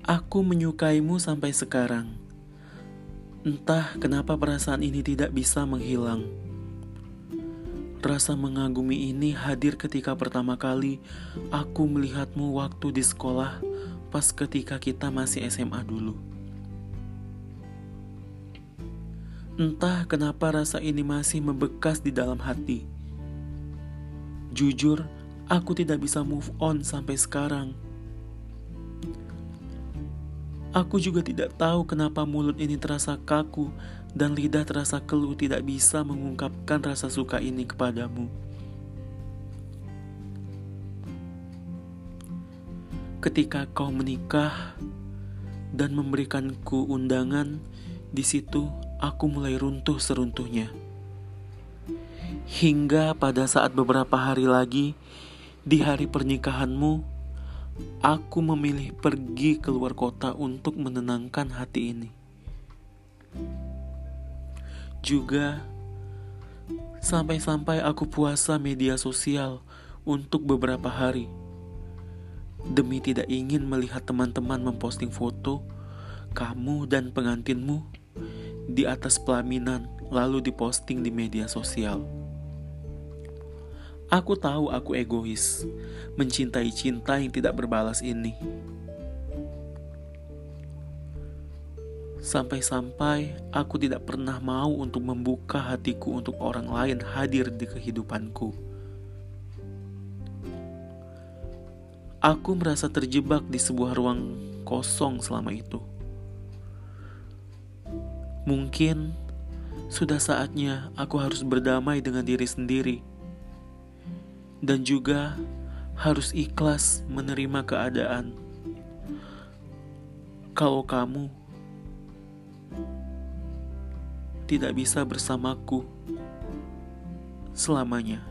Aku menyukaimu sampai sekarang. Entah kenapa perasaan ini tidak bisa menghilang. Rasa mengagumi ini hadir ketika pertama kali aku melihatmu waktu di sekolah pas ketika kita masih SMA dulu. Entah kenapa rasa ini masih membekas di dalam hati. Jujur, aku tidak bisa move on sampai sekarang. Aku juga tidak tahu kenapa mulut ini terasa kaku dan lidah terasa keluh tidak bisa mengungkapkan rasa suka ini kepadamu. Ketika kau menikah dan memberikanku undangan, di situ aku mulai runtuh seruntuhnya. Hingga pada saat beberapa hari lagi, di hari pernikahanmu, aku memilih pergi keluar kota untuk menenangkan hati ini. Juga, sampai-sampai aku puasa media sosial untuk beberapa hari. Demi tidak ingin melihat teman-teman memposting foto kamu dan pengantinmu di atas pelaminan lalu diposting di media sosial. Aku tahu aku egois, mencintai cinta yang tidak berbalas ini. Sampai-sampai aku tidak pernah mau untuk membuka hatiku untuk orang lain hadir di kehidupanku. Aku merasa terjebak di sebuah ruang kosong selama itu. Mungkin sudah saatnya aku harus berdamai dengan diri sendiri, dan juga harus ikhlas menerima keadaan. Kalau kamu tidak bisa bersamaku selamanya.